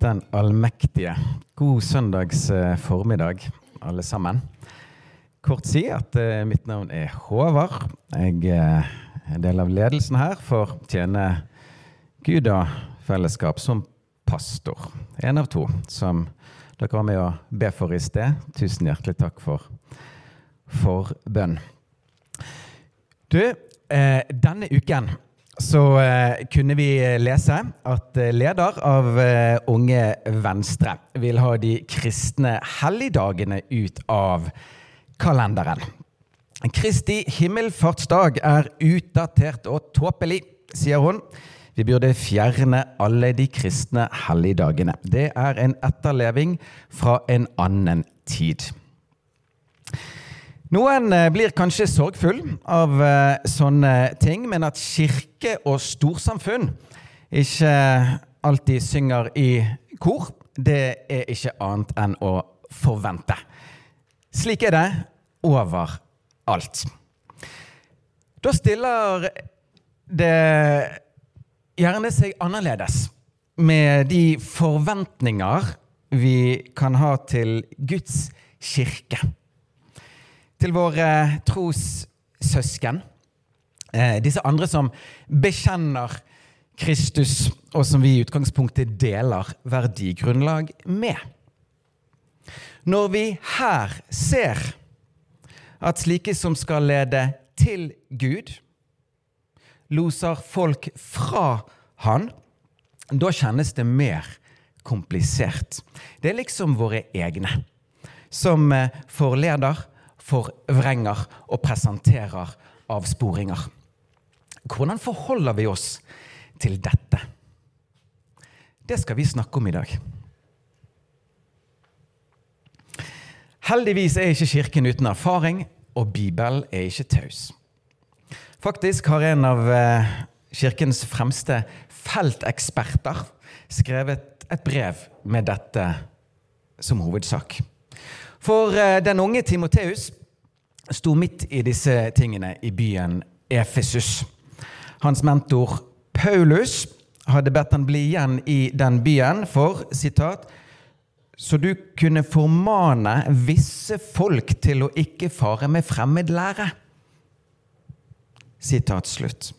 Den allmektige. God søndags eh, formiddag, alle sammen. Kort si at eh, mitt navn er Håvard. Jeg eh, er en del av ledelsen her for å tjene Gud og fellesskap som pastor. En av to som dere var med å be for i sted. Tusen hjertelig takk for, bønn. Du, denne uken så eh, kunne vi lese at eh, leder av eh, Unge Venstre vil ha de kristne helligdagene ut av kalenderen. Kristi himmelfartsdag er utdatert og tåpelig, sier hun. Vi burde fjerne alle de kristne helligdagene. Det er en etterleving fra en annen tid. Noen eh, blir kanskje sorgfull av eh, sånne ting, men at kirke og storsamfunn ikke alltid synger i kor, det er ikke annet enn å forvente. Slik er det overalt. Da stiller det gjerne seg annerledes med de forventninger vi kan ha til Guds kirke til våre trossøsken. Eh, disse andre som bekjenner Kristus, og som vi i utgangspunktet deler verdigrunnlag med. Når vi her ser at slike som skal lede til Gud, loser folk fra Han, da kjennes det mer komplisert. Det er liksom våre egne som eh, forleder forvrenger og presenterer avsporinger. Hvordan forholder vi oss til dette? Det skal vi snakke om i dag. Heldigvis er ikke Kirken uten erfaring, og Bibelen er ikke taus. Faktisk har en av eh, Kirkens fremste felteksperter skrevet et brev med dette som hovedsak. For eh, den unge Timoteus sto midt i disse tingene i byen Efesus. Hans mentor Paulus hadde bedt han bli igjen i den byen for sitat, så du kunne formane visse folk til å ikke fare med fremmed lære. Sitat slutt.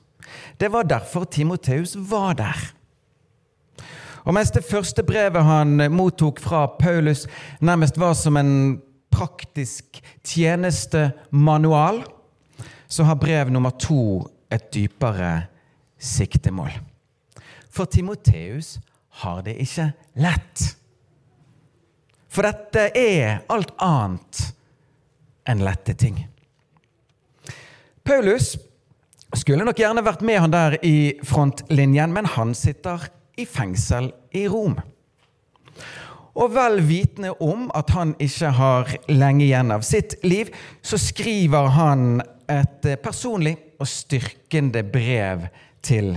Det var derfor Timoteus var der. Og mens det første brevet han mottok fra Paulus, nærmest var som en praktisk tjenestemanual, så har brev nummer to et dypere siktemål. For Timoteus har det ikke lett. For dette er alt annet enn lette ting. Paulus skulle nok gjerne vært med han der i frontlinjen, men han sitter i fengsel i Rom. Og vel vitende om at han ikke har lenge igjen av sitt liv, så skriver han et personlig og styrkende brev til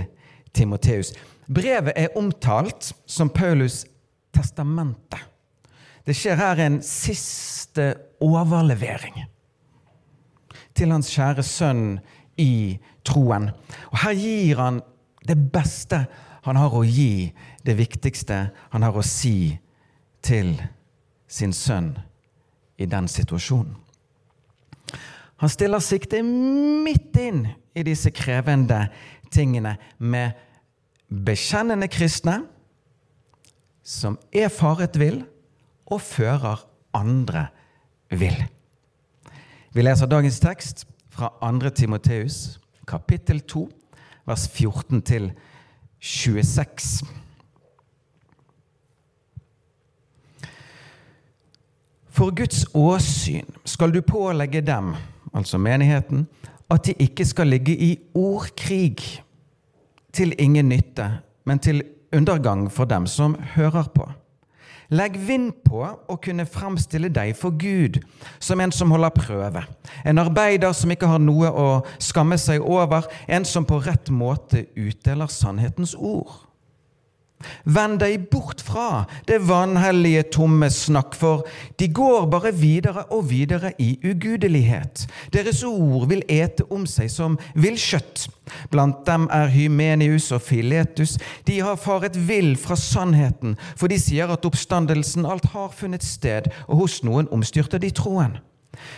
Timoteus. Brevet er omtalt som Paulus' testamente. Det skjer her en siste overlevering til hans kjære sønn i troen. Og her gir han det beste han har å gi, det viktigste han har å si til sin sønn i den situasjonen. Han stiller siktet midt inn i disse krevende tingene med bekjennende kristne som er faret vill og fører andre vill. Vi leser dagens tekst fra 2. Timoteus, kapittel 2, vers 14 til 26. For Guds åsyn skal du pålegge dem, altså menigheten, at de ikke skal ligge i ordkrig til ingen nytte, men til undergang for dem som hører på. Legg vind på å kunne fremstille deg for Gud som en som holder prøve. En arbeider som ikke har noe å skamme seg over, en som på rett måte utdeler sannhetens ord. Vend deg bort fra det vanhellige, tomme snakk, for de går bare videre og videre i ugudelighet. Deres ord vil ete om seg som villkjøtt. Blant dem er Hymenius og Filetus. De har faret vill fra sannheten, for de sier at oppstandelsen alt har funnet sted, og hos noen omstyrter de troen.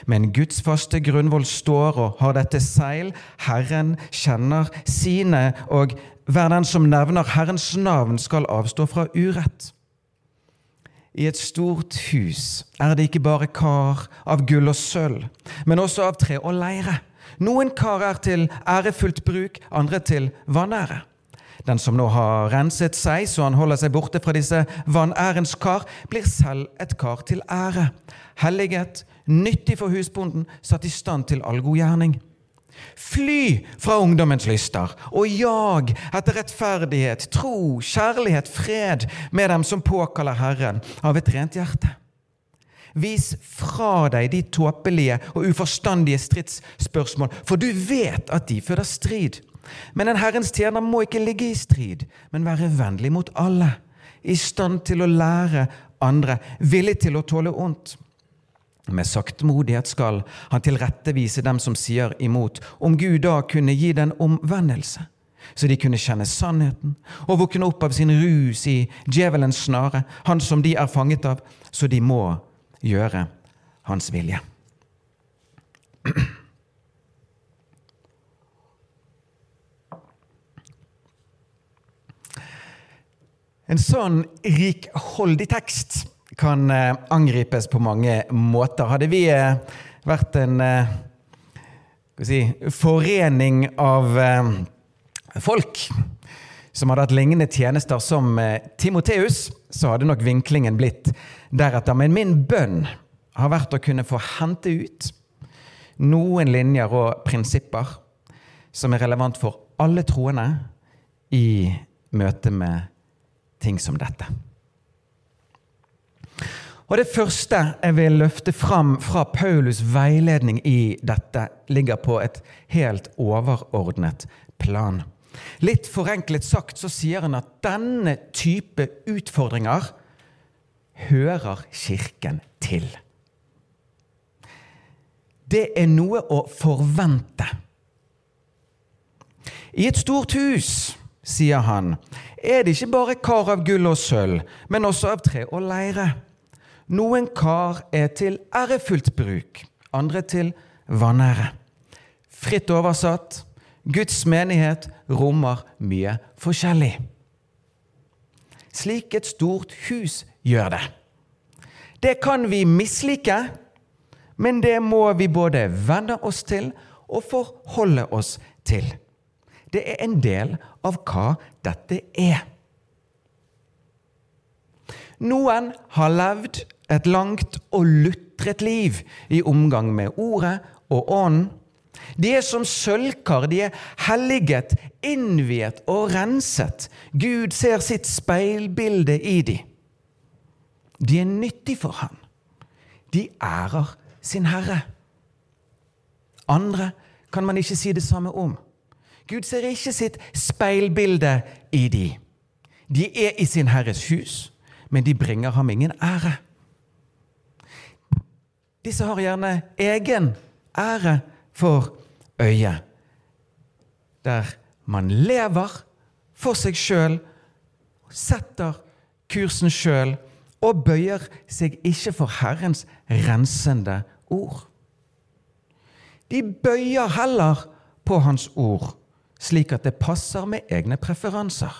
Men Guds faste grunnvoll står og har dette seil. Herren kjenner sine, og hver den som nevner Herrens navn, skal avstå fra urett. I et stort hus er det ikke bare kar av gull og sølv, men også av tre og leire. Noen kar er til ærefullt bruk, andre til vanære. Den som nå har renset seg så han holder seg borte fra disse vanærens kar, blir selv et kar til ære. Helliget, nyttig for husbonden, satt i stand til all god gjerning. Fly fra ungdommens lyster og jag etter rettferdighet, tro, kjærlighet, fred med dem som påkaller Herren av et rent hjerte. Vis fra deg de tåpelige og uforstandige stridsspørsmål, for du vet at de føder strid. Men en Herrens tjener må ikke ligge i strid, men være vennlig mot alle, i stand til å lære andre, villig til å tåle ondt. Med saktmodighet skal han tilrettevise dem som sier imot, om Gud da kunne gi den omvendelse, så de kunne kjenne sannheten og våkne opp av sin rus i djevelens snare, han som de er fanget av, så de må gjøre hans vilje. En sånn rikholdig tekst kan eh, angripes på mange måter. Hadde vi eh, vært en eh, si, forening av folk som hadde hatt lignende tjenester som Timoteus, så hadde nok vinklingen blitt deretter. Men min bønn har vært å kunne få hente ut noen linjer og prinsipper som er relevant for alle troende i møte med ting som dette. Og Det første jeg vil løfte fram fra Paulus' veiledning i dette, ligger på et helt overordnet plan. Litt forenklet sagt så sier han at denne type utfordringer hører Kirken til. Det er noe å forvente. I et stort hus, sier han, er det ikke bare kar av gull og sølv, men også av tre og leire. Noen kar er til ærefullt bruk, andre til vanære. Fritt oversatt Guds menighet rommer mye forskjellig. Slik et stort hus gjør det. Det kan vi mislike, men det må vi både venne oss til og forholde oss til. Det er en del av hva dette er. Noen har levd et langt og lutret liv i omgang med Ordet og Ånden. De er som sølvkar, de er helliget, innviet og renset. Gud ser sitt speilbilde i de. De er nyttige for ham. De ærer sin Herre. Andre kan man ikke si det samme om. Gud ser ikke sitt speilbilde i de. De er i sin Herres hus men de bringer ham ingen ære. Disse har gjerne egen ære for øyet, der man lever for seg sjøl, setter kursen sjøl og bøyer seg ikke for Herrens rensende ord. De bøyer heller på Hans ord, slik at det passer med egne preferanser.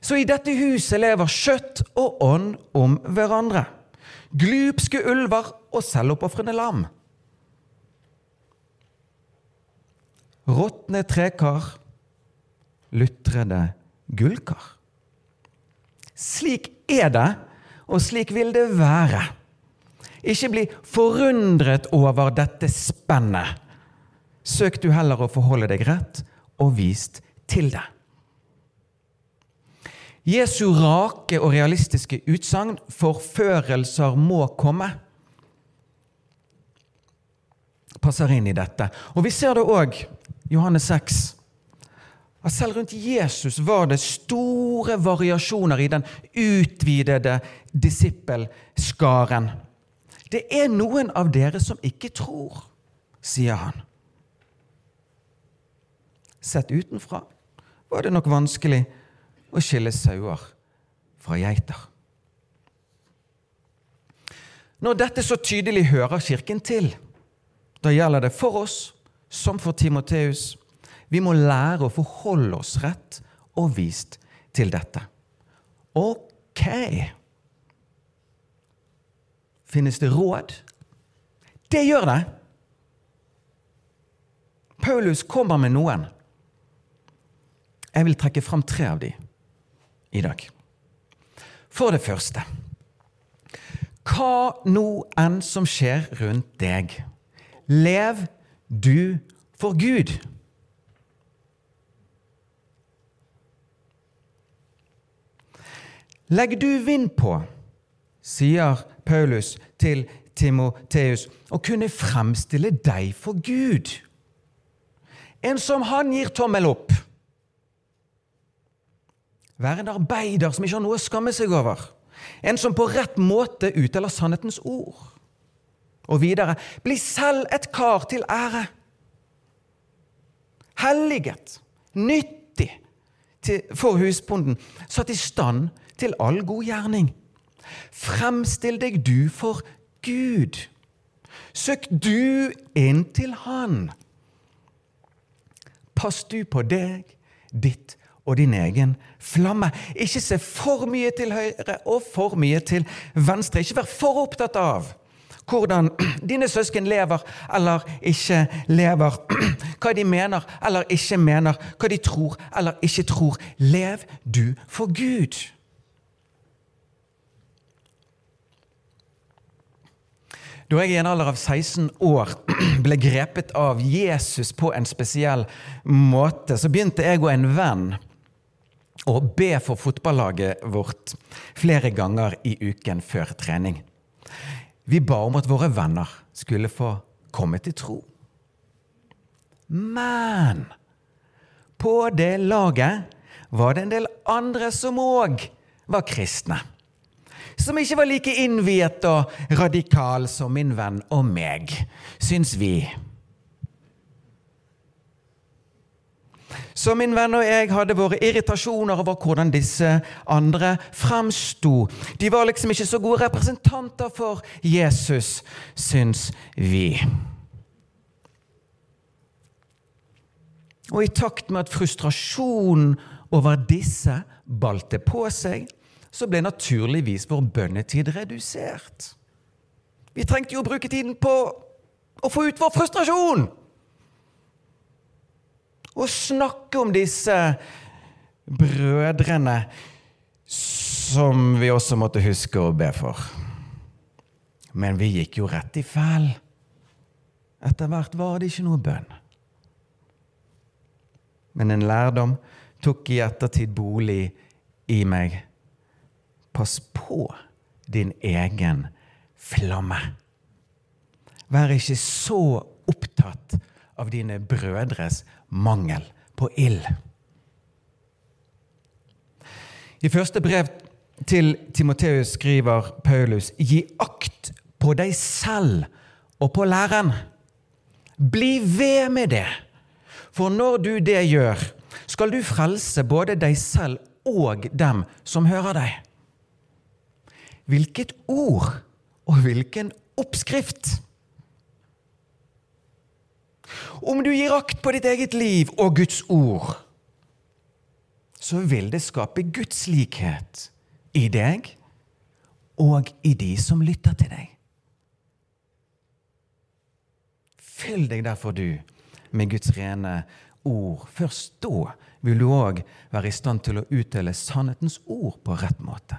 Så i dette huset lever kjøtt og ånd om hverandre. Glupske ulver og selvoppofrende lam. Råtne trekar, lutrede gullkar. Slik er det, og slik vil det være. Ikke bli forundret over dette spennet. Søk du heller å forholde deg rett og vist til det. Jesu rake og realistiske utsagn 'forførelser må komme' passer inn i dette. Og Vi ser det òg Johannes 6. At selv rundt Jesus var det store variasjoner i den utvidede disippelskaren. Det er noen av dere som ikke tror, sier han. Sett utenfra var det nok vanskelig å skille sauer fra geiter. Når dette så tydelig hører Kirken til, da gjelder det for oss som for Timoteus. Vi må lære å forholde oss rett og vist til dette. Ok. Finnes det råd? Det gjør det. Paulus kommer med noen. Jeg vil trekke fram tre av de i dag. For det første Hva nå enn som skjer rundt deg, lev du for Gud. Legg du vind på, sier Paulus til Timoteus, å kunne fremstille deg for Gud. En som han gir tommel opp. Vær en arbeider som ikke har noe å skamme seg over. En som på rett måte utdeler sannhetens ord. Og videre bli selv et kar til ære. Helliget, nyttig til, for husbonden, satt i stand til all god gjerning. Fremstill deg du for Gud. Søk du inn til Han. Pass du på deg, ditt og din egen flamme. Ikke se for mye til høyre og for mye til venstre. Ikke vær for opptatt av hvordan dine søsken lever eller ikke lever, hva de mener eller ikke mener, hva de tror eller ikke tror. Lev du for Gud. Da jeg i en alder av 16 år ble grepet av Jesus på en spesiell måte, så begynte jeg og en venn å be for fotballaget vårt flere ganger i uken før trening. Vi ba om at våre venner skulle få komme til tro. Men på det laget var det en del andre som òg var kristne som ikke var like innviet og radikal som min venn og meg, syns vi. Så min venn og jeg hadde våre irritasjoner over hvordan disse andre framsto. De var liksom ikke så gode representanter for Jesus, syns vi. Og i takt med at frustrasjonen over disse balte på seg, så ble naturligvis vår bønnetid redusert. Vi trengte jo å bruke tiden på å få ut vår frustrasjon! Og snakke om disse brødrene som vi også måtte huske å be for. Men vi gikk jo rett i fæl. Etter hvert var det ikke noe bønn. Men en lærdom tok i ettertid bolig i meg Pass på din egen flamme. Vær ikke så opptatt av dine brødres mangel på ild. I første brev til Timoteus skriver Paulus.: Gi akt på deg selv og på læreren. Bli ved med det, for når du det gjør, skal du frelse både deg selv og dem som hører deg. Hvilket ord og hvilken oppskrift! Om du gir akt på ditt eget liv og Guds ord, så vil det skape Guds likhet i deg og i de som lytter til deg. Fyll deg derfor, du, med Guds rene ord. Først da vil du òg være i stand til å utdele sannhetens ord på rett måte.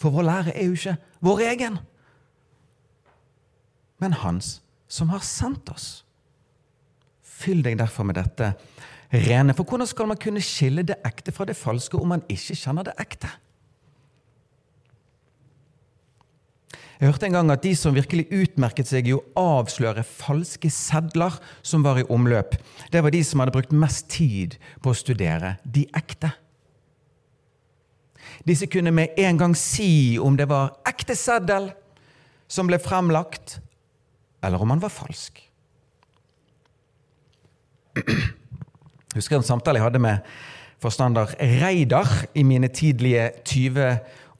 For vår lære er jo ikke vår egen, men Hans som har sendt oss. Fyll deg derfor med dette rene. For hvordan skal man kunne skille det ekte fra det falske om man ikke kjenner det ekte? Jeg hørte en gang at de som virkelig utmerket seg i å avsløre falske sedler som var i omløp, det var de som hadde brukt mest tid på å studere de ekte. Disse kunne med en gang si om det var ekte seddel som ble fremlagt, eller om han var falsk. Jeg husker en samtale jeg hadde med forstander Reidar i mine tidlige 20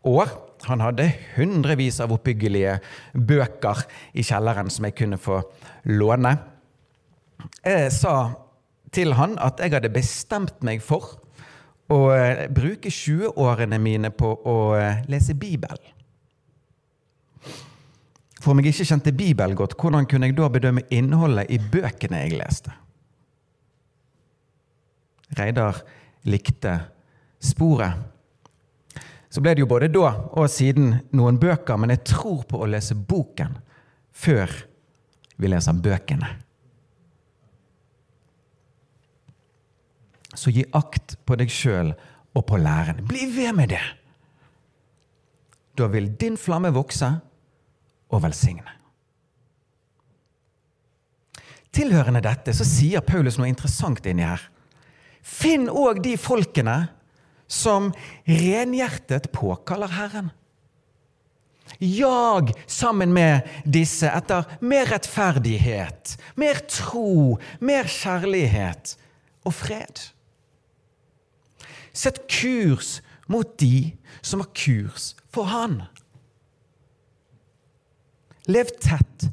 år. Han hadde hundrevis av oppbyggelige bøker i kjelleren som jeg kunne få låne. Jeg sa til han at jeg hadde bestemt meg for å eh, bruke 20-årene mine på å eh, lese Bibelen. For om jeg ikke kjente Bibelen godt, hvordan kunne jeg da bedømme innholdet i bøkene jeg leste? Reidar likte sporet. Så ble det jo både da og siden noen bøker, men jeg tror på å lese boken før vi leser bøkene. Så gi akt på deg sjøl og på læren. Bli ved med det! Da vil din flamme vokse og velsigne. Tilhørende dette så sier Paulus noe interessant inni her. Finn òg de folkene som renhjertet påkaller Herren. Jag sammen med disse etter mer rettferdighet, mer tro, mer kjærlighet og fred. Sett kurs mot de som har kurs for Han. Lev tett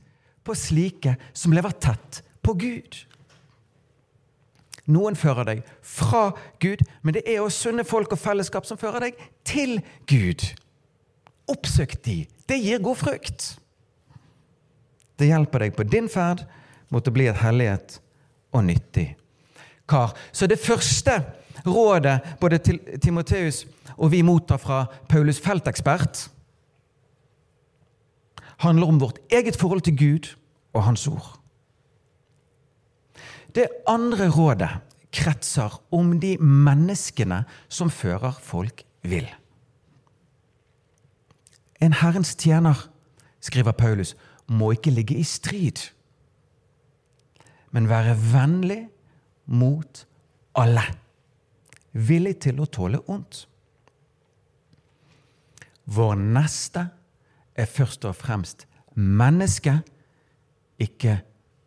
på slike som lever tett på Gud. Noen fører deg fra Gud, men det er også sunne folk og fellesskap som fører deg til Gud. Oppsøk de. Det gir god frukt. Det hjelper deg på din ferd mot å bli et hellighet og nyttig kar. Så det første rådet både til Timoteus og vi mottar fra Paulus feltekspert, handler om vårt eget forhold til Gud og Hans ord. Det andre rådet kretser om de menneskene som fører folk vill. En Herrens tjener, skriver Paulus, må ikke ligge i strid, men være vennlig mot alle. Villig til å tåle ondt. Vår neste er først og fremst menneske, ikke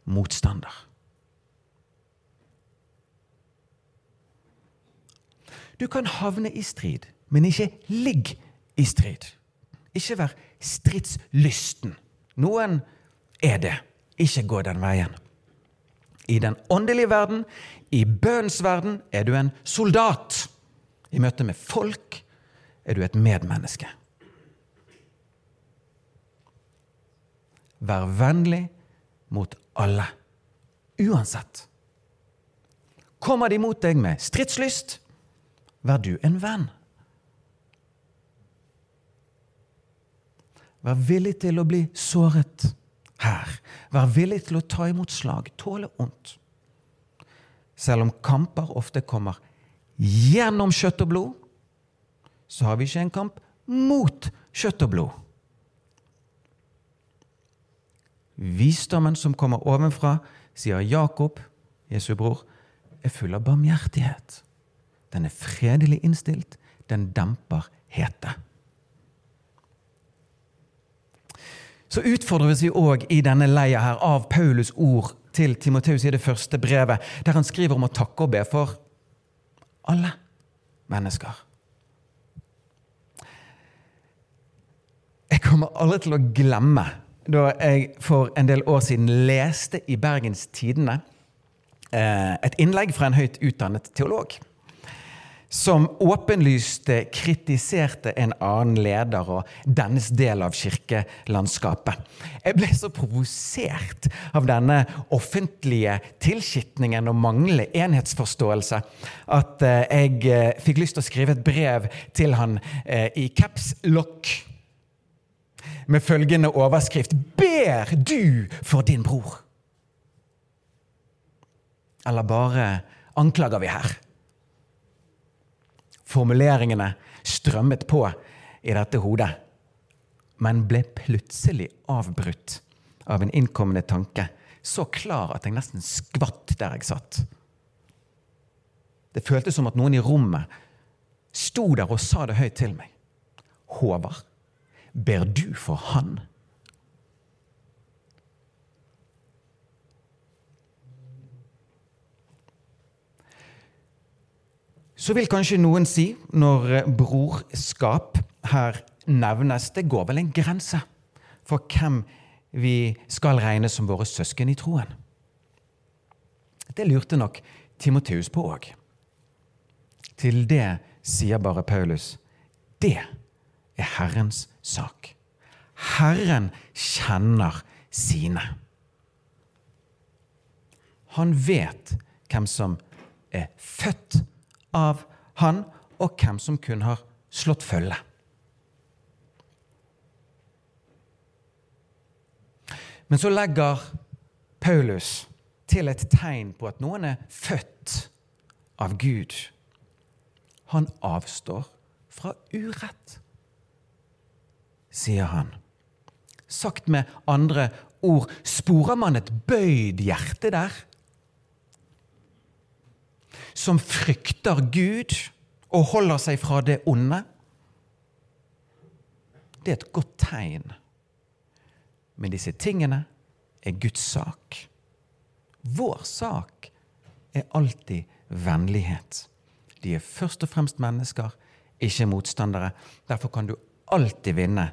motstander. Du kan havne i strid, men ikke ligg i strid. Ikke vær stridslysten. Noen er det. Ikke gå den veien. I den åndelige verden, i bønnens verden, er du en soldat. I møte med folk er du et medmenneske. Vær vennlig mot alle, uansett. Kommer de mot deg med stridslyst, Vær du en venn. Vær villig til å bli såret her. Vær villig til å ta imot slag, tåle ondt. Selv om kamper ofte kommer gjennom kjøtt og blod, så har vi ikke en kamp mot kjøtt og blod. Visdommen som kommer ovenfra, sier Jakob, Jesu bror, er full av barmhjertighet. Den er fredelig innstilt. Den demper hete. Så utfordres vi òg i denne leia her av Paulus ord til Timoteus i det første brevet, der han skriver om å takke og be for alle mennesker. Jeg kommer aldri til å glemme da jeg for en del år siden leste i Bergens Tidende eh, et innlegg fra en høyt utdannet teolog som åpenlyst kritiserte en annen leder og dennes del av kirkelandskapet. Jeg ble så provosert av denne offentlige tilskitningen og manglende enhetsforståelse at eh, jeg eh, fikk lyst til å skrive et brev til han eh, i caps lock med følgende overskrift Ber du for din bror? Eller bare anklager vi her? Formuleringene strømmet på i dette hodet, men ble plutselig avbrutt av en innkommende tanke, så klar at jeg nesten skvatt der jeg satt. Det føltes som at noen i rommet sto der og sa det høyt til meg. Håvard, ber du for han? Så vil kanskje noen si, når brorskap her nevnes, det går vel en grense for hvem vi skal regne som våre søsken i troen. Det lurte nok Timoteus på òg. Til det sier bare Paulus det er Herrens sak. Herren kjenner sine. Han vet hvem som er født av han, og hvem som kun har slått følge. Men så legger Paulus til et tegn på at noen er født av Gud. Han avstår fra urett, sier han. Sagt med andre ord, sporer man et bøyd hjerte der? Som frykter Gud og holder seg fra det onde? Det er et godt tegn. Men disse tingene er Guds sak. Vår sak er alltid vennlighet. De er først og fremst mennesker, ikke motstandere. Derfor kan du alltid vinne,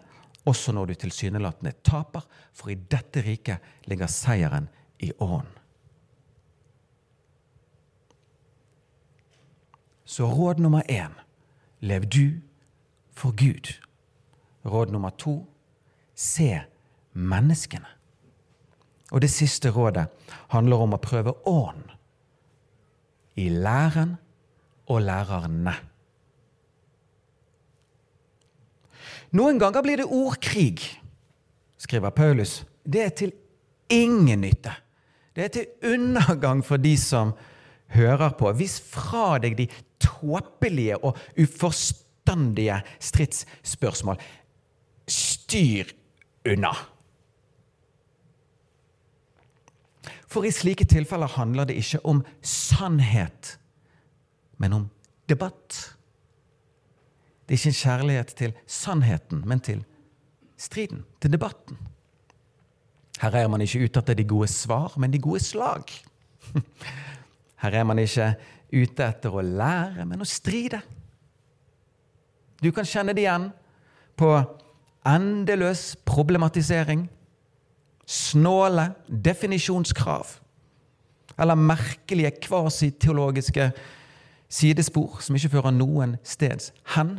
også når du tilsynelatende taper, for i dette riket ligger seieren i ånden. Så råd nummer én lev du for Gud. Råd nummer to se menneskene. Og det siste rådet handler om å prøve ånd i læren og lærerne. Noen ganger blir det ordkrig, skriver Paulus. Det er til ingen nytte. Det er til undergang for de som hører på. Vis fra deg de tåpelige og uforstandige stridsspørsmål. Styr unna. For i slike tilfeller handler det ikke om sannhet, men om debatt. Det er ikke en kjærlighet til sannheten, men til striden, til debatten. Her er man ikke ute etter de gode svar, men de gode slag. Her er man ikke ute etter å lære, men å stride. Du kan kjenne det igjen på endeløs problematisering, snåle definisjonskrav eller merkelige kvasiteologiske sidespor som ikke fører noen steds hen.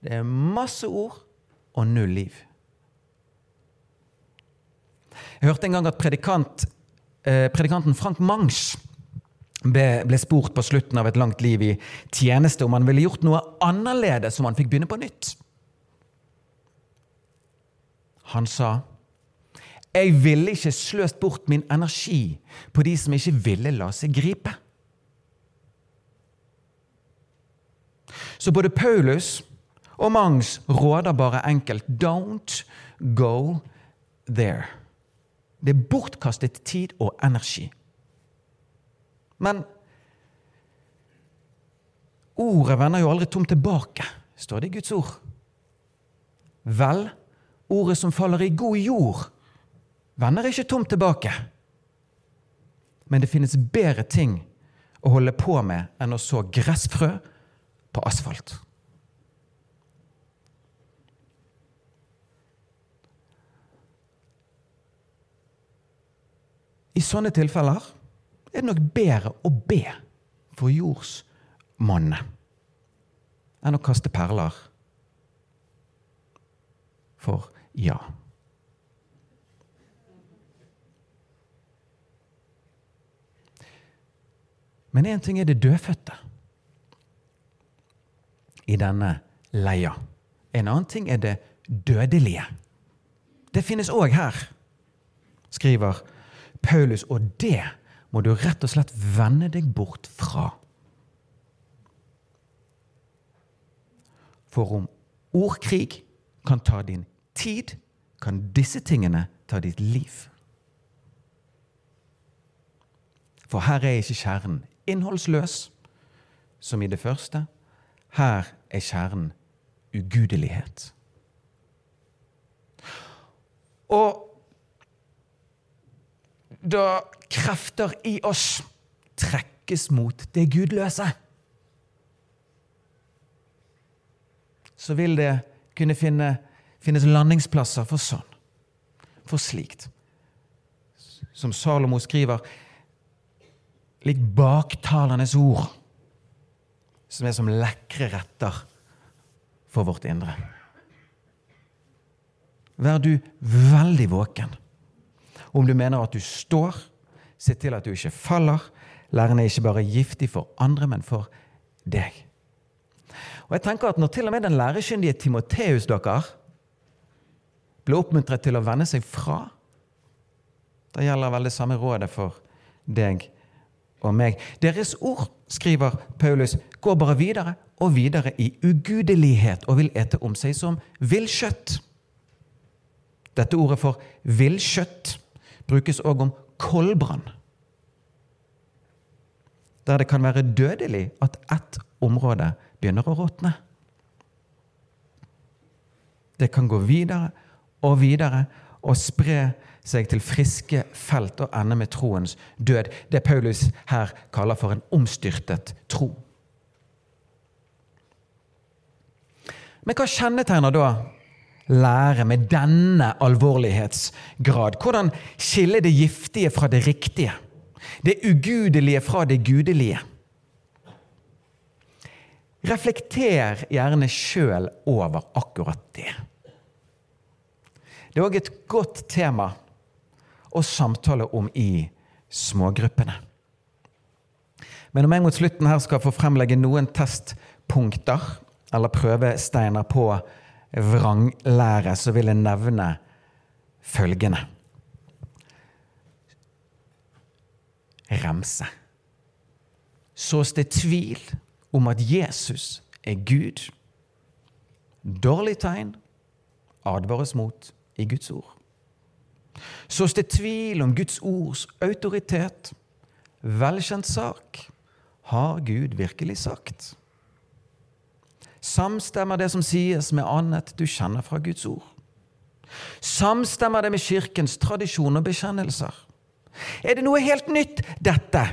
Det er masse ord og null liv. Jeg hørte en gang at predikant, eh, predikanten Frank Mangs ble, ble, spurt på slutten av et langt liv i tjeneste om han ville gjort noe annerledes om han fikk begynne på nytt. Han sa jeg ville ikke sløst bort min energi på de som ikke ville la seg gripe. Så både Paulus og Mangs råder bare enkelt don't go there. Det er bortkastet tid og energi. Men ordet vender jo aldri tomt tilbake, står det i Guds ord. Vel, ordet som faller i god jord, vender ikke tomt tilbake. Men det finnes bedre ting å holde på med enn å så gressfrø på asfalt. I sånne tilfeller er det nok bedre å be for jordsmonnet enn å kaste perler for ja. Men én ting er det dødfødte i denne leia. En annen ting er det dødelige. Det finnes òg her, skriver Paulus, og det må du rett og slett vende deg bort fra. For om ordkrig kan ta din tid, kan disse tingene ta ditt liv. For her er ikke kjernen innholdsløs, som i det første. Her er kjernen ugudelighet. Og da krefter i oss trekkes mot det gudløse, så vil det kunne finne, finnes landingsplasser for sånn, for slikt. Som Salomo skriver, lik baktalernes ord, som er som lekre retter for vårt indre. Vær du veldig våken. Om du mener at du står, se til at du ikke faller. Læren er ikke bare giftig for andre, men for deg. Og jeg tenker at Når til og med den lærekyndige Timoteus dere ble oppmuntret til å vende seg fra, da gjelder vel det samme rådet for deg og meg. Deres ord, skriver Paulus, går bare videre og videre i ugudelighet og vil ete om seg som villkjøtt. Dette ordet for villkjøtt brukes òg om koldbrann. Der det kan være dødelig at ett område begynner å råtne. Det kan gå videre og videre og spre seg til friske felt og ende med troens død. Det Paulus her kaller for en omstyrtet tro. Men hva kjennetegner da lære med denne alvorlighetsgrad? Hvordan skille det giftige fra det riktige? Det ugudelige fra det gudelige? Reflekter gjerne sjøl over akkurat det. Det er òg et godt tema å samtale om i smågruppene. Men om jeg mot slutten her skal få fremlegge noen testpunkter eller prøvesteiner på vranglære, så vil jeg nevne følgende. Remse. Sås det tvil om at Jesus er Gud? Dårlig tegn advares mot i Guds ord. Sås det tvil om Guds ords autoritet? Velkjent sak. Har Gud virkelig sagt? Samstemmer det som sies med annet du kjenner fra Guds ord? Samstemmer det med Kirkens tradisjon og bekjennelser? Er det noe helt nytt, dette?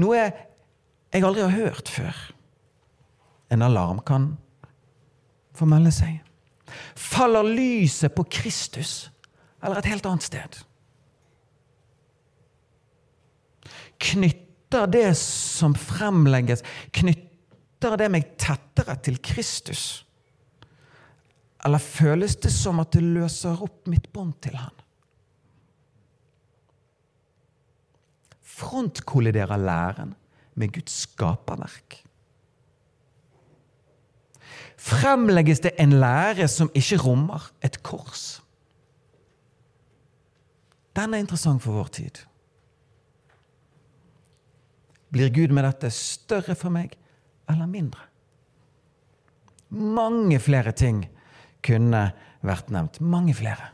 Noe jeg aldri har hørt før? En alarm kan få melde seg. Faller lyset på Kristus eller et helt annet sted? Knytter det som fremlegges, knytter knytter det meg tettere til Kristus? Eller føles det som at det løser opp mitt bånd til Han? Frontkolliderer læren med Guds skaperverk? Fremlegges det en lære som ikke rommer et kors? Den er interessant for vår tid. Blir Gud med dette større for meg eller mindre. Mange flere ting kunne vært nevnt. Mange flere.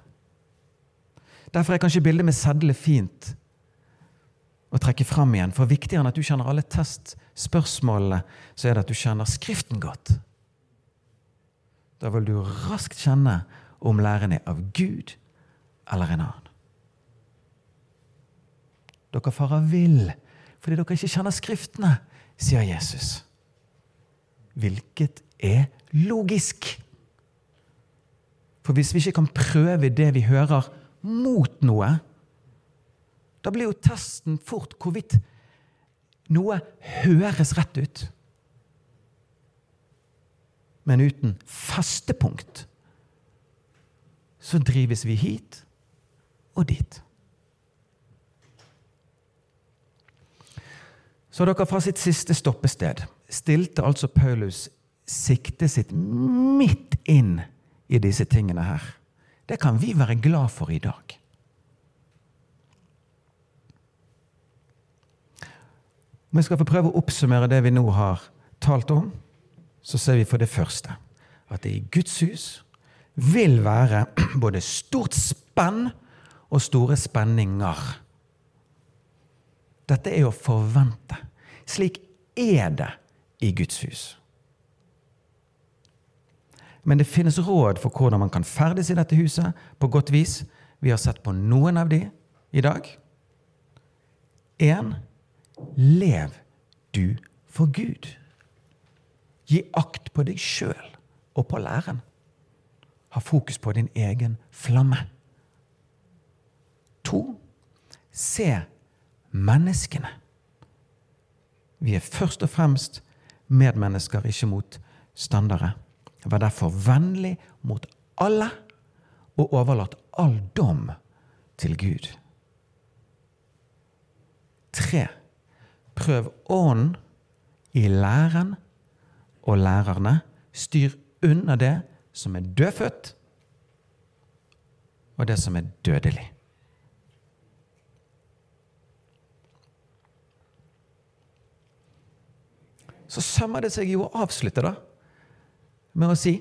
Derfor er kanskje bildet med seddel fint å trekke fram igjen. For viktigere enn at du kjenner alle testspørsmålene, så er det at du kjenner Skriften godt. Da vil du raskt kjenne om læren er av Gud eller en annen. Dere farer vill fordi dere ikke kjenner Skriftene, sier Jesus hvilket er logisk. For hvis vi ikke kan prøve det vi hører, mot noe, da blir jo testen fort hvorvidt noe høres rett ut. Men uten fastepunkt så drives vi hit og dit. Så dere fra sitt siste stoppested stilte altså Paulus siktet sitt midt inn i disse tingene her. Det kan vi være glad for i dag. Om vi skal få prøve å oppsummere det vi nå har talt om, så ser vi for det første at det i Guds hus vil være både stort spenn og store spenninger. Dette er å forvente. Slik er det i Guds hus. Men det finnes råd for hvordan man kan ferdes i dette huset på godt vis. Vi har sett på noen av de i dag. 1. Lev du for Gud. Gi akt på deg sjøl og på læren. Ha fokus på din egen flamme. To. Se menneskene. Vi er først og fremst medmennesker, ikke motstandere. Vær derfor vennlig mot alle og overlat all dom til Gud. Tre. Prøv ånden i læren og lærerne. Styr unna det som er dødfødt, og det som er dødelig. Så sømmer det seg jo å avslutte da, med å si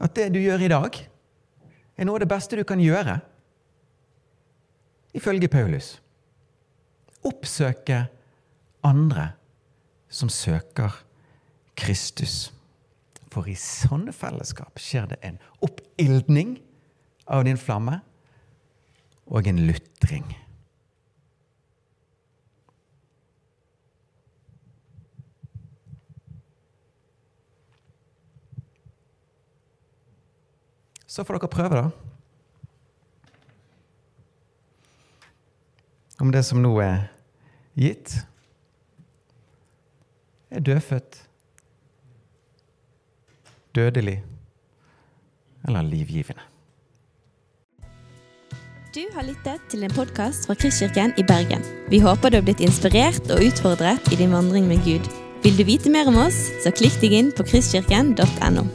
at det du gjør i dag, er noe av det beste du kan gjøre, ifølge Paulus. Oppsøke andre som søker Kristus. For i sånne fellesskap skjer det en oppildning av din flamme og en lutring. Så får dere prøve, da. Om det som nå er gitt, er dødfødt, dødelig eller livgivende. Du har lyttet til en podkast fra Kristkirken i Bergen. Vi håper du har blitt inspirert og utfordret i din vandring med Gud. Vil du vite mer om oss, så klikk deg inn på kristkirken.no.